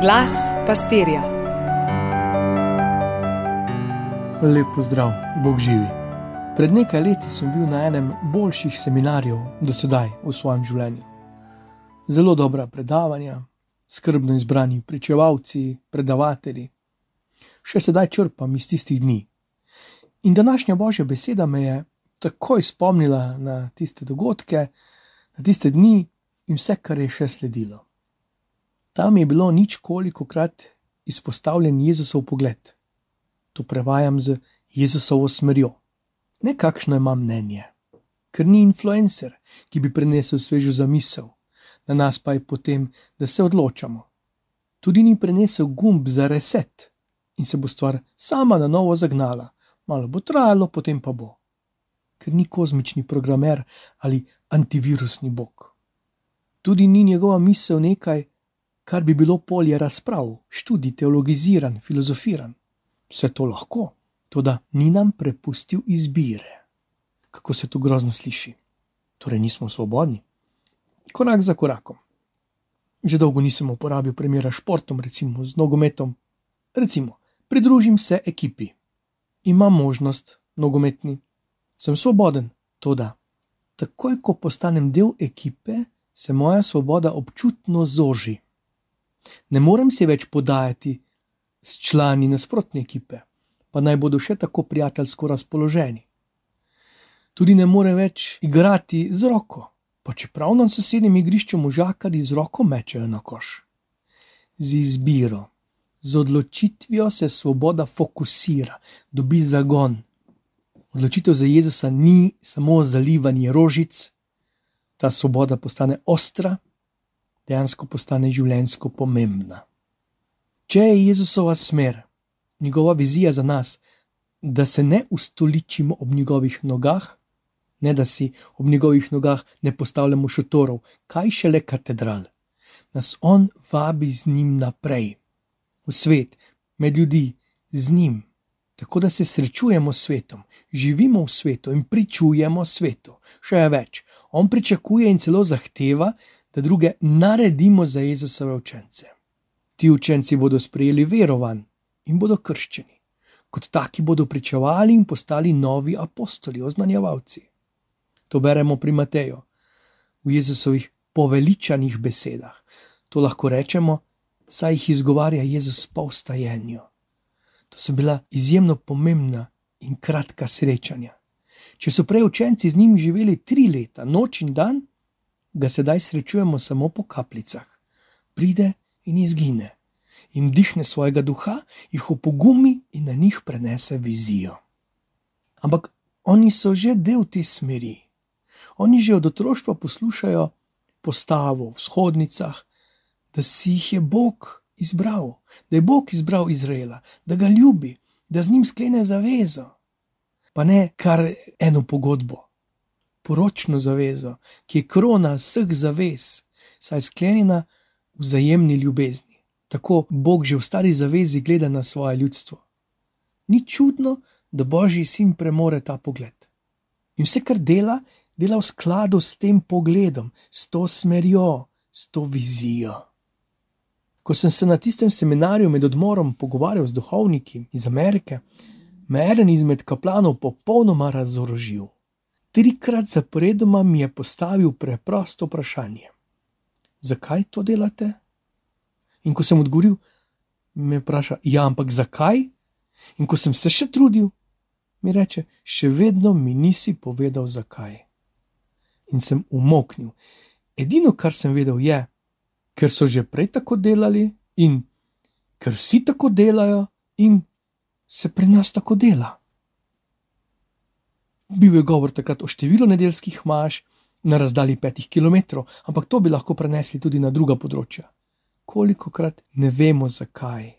Glas pastirja. Lep pozdrav, Bog živi. Pred nekaj leti sem bil na enem boljših seminarjev do sedaj v svojem življenju. Zelo dobra predavanja, skrbno izbrani pričevalci, predavatelji. Še sedaj črpam iz tistih dni. In današnja božja beseda me je takoj spomnila na tiste dogodke, na tiste dni in vse, kar je še sledilo. Tam je bilo nič koliko krat izpostavljen Jezusov pogled. To prevajam z Jezusovo smerjo. Ne kakšno ima mnenje, ker ni influencer, ki bi prenesel svežo zamisel, na nas pa je potem, da se odločamo. Tudi ni prenesel gumb za reset in se bo stvar sama na novo zagnala, malo bo trajalo, potem pa bo. Ker ni kozmični programer ali antivirusni bog. Tudi ni njegova misel nekaj, kar bi bilo polje razprav, študij, teologiziran, filozofiran. Vse to lahko, to da ni nam prepustil izbire. Kako se to grozno sliši? Torej nismo svobodni. Korak za korakom. Že dolgo nisem uporabil primera športom, recimo z nogometom. Recimo, pridružim se ekipi. Imam možnost, nogometni, sem svoboden, to da. Takoj, ko postanem del ekipe, se moja svoboda občutno zoži ne morem se več podajati s člani nasprotne ekipe, pa naj bodo še tako prijateljsko razpoloženi. Tudi ne morem več igrati z roko, pa čeprav na sosednjem igrišču možakari z roko mečejo na koš. Z izbiro, z odločitvijo se svoboda fokusira, dobi zagon. Odločitev za Jezusa ni samo zalivanje rožic, ta svoboda postane ostra dejansko postane življenjsko pomembna. Če je Jezusova smer, njegova vizija za nas, da se ne ustoličimo ob njegovih nogah, ne da si ob njegovih nogah ne postavljamo šotorov, kaj šele katedral, nas on vabi z njim naprej, v svet, med ljudi, z njim. Tako da se srečujemo s svetom, živimo v svetu in pričujemo svetu. Še več, on pričakuje in celo zahteva, da druge naredimo za Jezusove učence. Ti učenci bodo sprejeli verovan in bodo krščeni. Kot taki bodo pričevali in postali novi apostoli, oznanjevalci. To beremo pri Mateju, v Jezusovih poveličanih besedah. To lahko rečemo, saj jih izgovarja Jezus po vstajenju. To so bila izjemno pomembna in kratka srečanja. Če so prej učenci z njim živeli tri leta, noč in dan, ga sedaj srečujemo samo po kapljicah. Pride in izgine, in dihne svojega duha, jih opogumi in na njih prenese vizijo. Ampak oni so že del te smeri. Oni že od otroštva poslušajo postavo v shodnicah, da si jih je Bog izbral, da je Bog izbral Izraela, da ga ljubi, da z njim sklene zavezo. Pa ne kar eno pogodbo, poročno zavezo, ki je krona vseh zavez, saj je sklenjena v vzajemni ljubezni. Tako Bog že v stari zavezi gleda na svoje ljudstvo. Ni čudno, da Božji sin premore ta pogled. In vse, kar dela, dela v skladu s tem pogledom, s to smerjo, s to vizijo. Ko sem se na tistem seminarju med odmorom pogovarjal z duhovniki iz Amerike, me je eden izmed kaplanov popolnoma razorožil trikrat zaporedoma mi je postavil preprosto vprašanje: Zakaj to delate? In ko sem odgovoril, me vpraša: Ja, ampak zakaj? In ko sem se še trudil, mi reče: Še vedno mi nisi povedal, zakaj. In sem umoknil. Edino, kar sem vedel, je, ker so že prej tako delali in ker vsi tako delajo in se pri nas tako dela. Bil je govor takrat o številu nedeljskih maš na razdalji petih km, ampak to bi lahko prenesli tudi na druga področja. Koliko krat ne vemo, zakaj.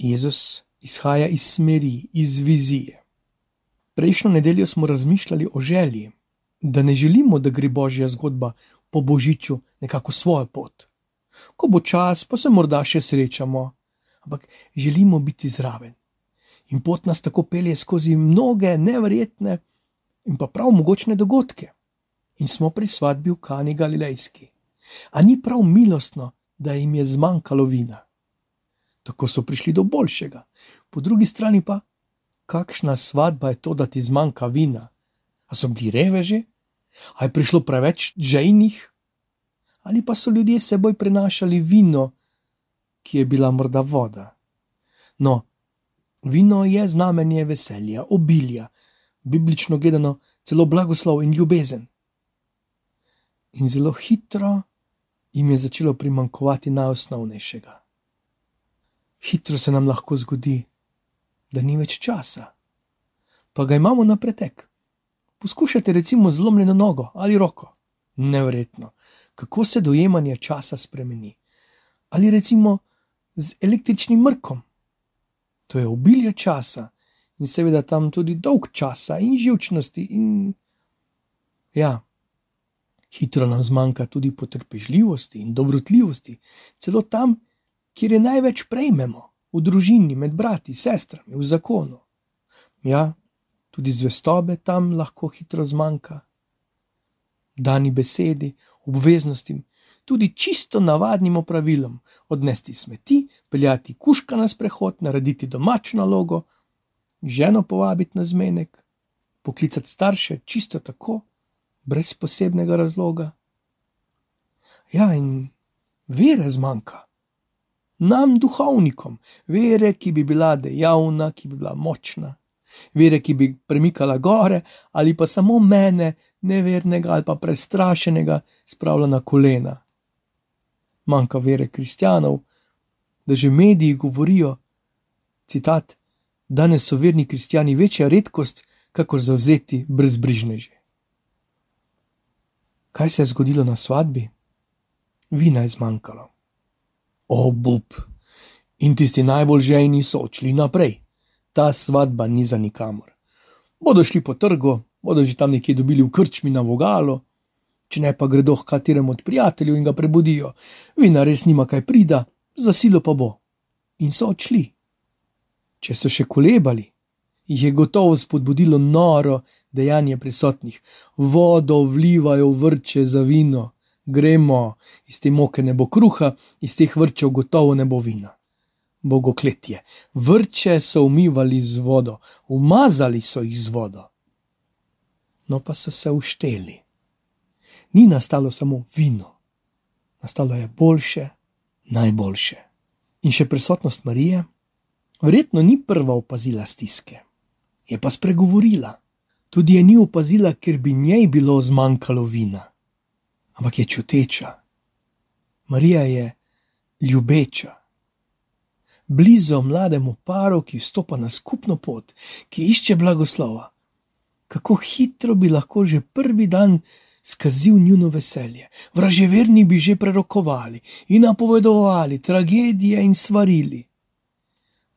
Jezus izhaja iz smeri, iz vizije. Prejšnjo nedeljo smo razmišljali o želji, da ne želimo, da gre božja zgodba po božiču nekako svojo pot. Ko bo čas, pa se morda še srečamo, ampak želimo biti zraven in pot nas tako pelje skozi mnoge nevrjetne in pa prav mogočne dogodke. In smo pri svadbi v Kani Galilejski. A ni prav milostno, da jim je zmanjkalo vina. Tako so prišli do boljšega. Po drugi strani pa, kakšna svadba je to, da ti zmanjka vina? A so bili reveži? A je prišlo preveč žejnih? Ali pa so ljudje seboj prenašali vino, ki je bila morda voda? No, vino je znamenje veselja, obilja, biblično gledano celo blagoslov in ljubezen. In zelo hitro jim je začelo primankovati najosnovnejšega. Hitro se nam lahko zgodi, da ni več časa, pa ga imamo na pretek. Poskušajte recimo zlomljeno nogo ali roko. Neverjetno, kako se dojemanje časa spremeni. Ali recimo z električnim mrkom. To je obilje časa in seveda tam tudi dolg časa in živčnosti. In... Ja, hitro nam zmanjka tudi potrpežljivosti in dobrotljivosti, celo tam, kjer je največ prejmemo, v družini, med brati, sestrami, v zakonu. Ja, tudi zvestobe tam lahko hitro zmanjka. Dani besedi, obveznostim, tudi čisto navadnim opravilom, odnesti smeti, peljati kuška na sprehod, narediti domačno nalogo, ženo povabiti na zmenek, poklicati starše čisto tako, brez posebnega razloga. Ja, in vere zmanjka. Nam, duhovnikom, vere, ki bi bila dejavna, ki bi bila močna, vere, ki bi premikala gore, ali pa samo mene, nevernega ali pa prestrašenega, spravila na kolena. Manjka vere kristjanov, da že mediji govorijo: citat, Danes so verni kristijani večja redkost, kakor zauzeti brezbrižneži. Kaj se je zgodilo na svadbi? Vina je zmanjkalo. O, bub, in tisti najbolj žejni so odšli naprej. Ta svadba ni za nikamor. Bodo šli po trgu, bodo že tam nekje dobili v krčmi na vogalo, če ne pa gredo k kateremu od prijateljev in ga prebudijo. Vina res nima kaj prida, za silo pa bo. In so odšli. Če so še kolebali, jih je gotovo spodbudilo noro dejanje prisotnih. Vodo vlivajo vrče za vino, gremo, iz te moke ne bo kruha, iz teh vrčev gotovo ne bo vina. Bogokletje. Vrče so umivali z vodo, umazali so jih z vodo. No pa so se ušteli. Ni nastalo samo vino, nastalo je boljše, najboljše. In še prisotnost Marije, Verjetno ni prva opazila stiske, je pa spregovorila. Tudi je ni opazila, ker bi njej bilo zmanjkalo vina, ampak je čuteča. Marija je ljubeča. Blizu mlademu paru, ki stopa na skupno pot, ki išče blagoslova. Kako hitro bi lahko že prvi dan skazil njuno veselje, vraževerni bi že prerokovali in napovedovali tragedije in svarili.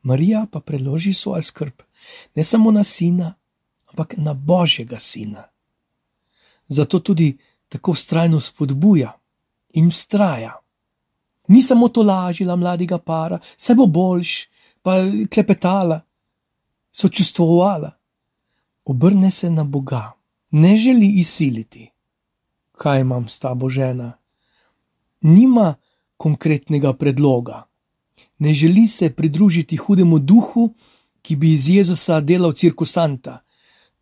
Marija pa preloži svojo skrb ne samo na sina, ampak na Božjega sina. Zato tudi tako vztrajno spodbuja in ustraja. Ni samo to lažila mladega para, se bo boljš, pa klepetala, sočustvovala. Obrne se na Boga, ne želi izsiliti. Kaj imam s tabo, žena? Nima konkretnega predloga ne želi se pridružiti hudemu duhu, ki bi iz Jezusa delal cirkusanta,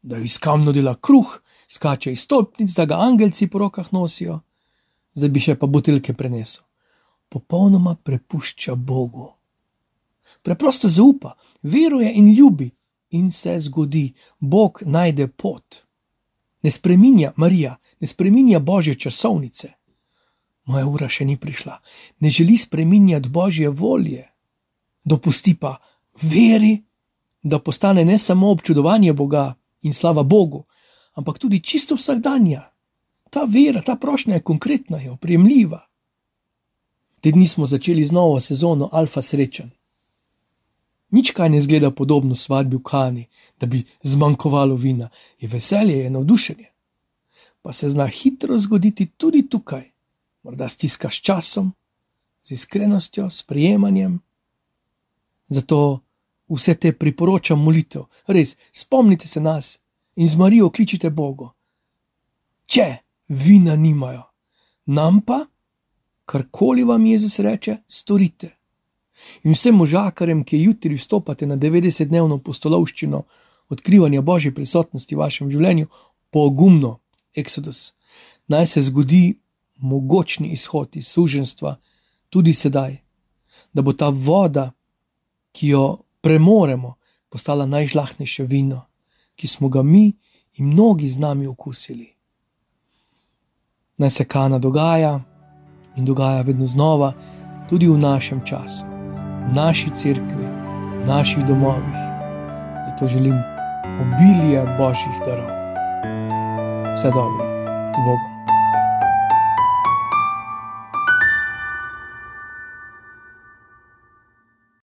da iz kamno dela kruh, skače iz stolpnic, da ga angelci po rokah nosijo, zdaj bi še pa buteljke prenesel. Popolnoma prepušča Bogu. Preprosto zaupa, veruje in ljubi, in se zgodi, Bog najde pot. Ne spreminja Marija, ne spreminja božje časovnice moja ura še ni prišla, ne želi spreminjati božje volje. Dopusti pa veri, da postane ne samo občudovanje Boga in slava Bogu, ampak tudi čisto vsakdanja. Ta vera, ta prošnja je konkretna, je opremljiva. Te dni smo začeli z novo sezono Alfa Srečen. Nič kaj ne zgleda podobno svadbi v Kani, da bi zmanjkovalo vina, je veselje, je navdušenje. Pa se zna hitro zgoditi tudi tukaj morda stiskaš časom, z iskrenostjo, sprejemanjem. Zato vse te priporočam molitev, res spomnite se nas in z Marijo kličite Bogu. Če vina nimajo, nam pa karkoli vam Jezus reče, storite. In vsem možakarjem, ki jutri vstopate na 90-dnevno postolovščino odkrivanja Božje prisotnosti v vašem življenju, pogumno, Exodus, naj se zgodi mogočni izhod iz suženstva tudi sedaj, da bo ta voda, ki jo premoremo, postala najžlahnejše vino, ki smo ga mi in mnogi z nami okusili. Naj se kana dogaja in dogaja vedno znova, tudi v našem času, v naši cerkvi, v naših domovih. Zato želim obilje božjih darov. Vse dobro, z Bogom.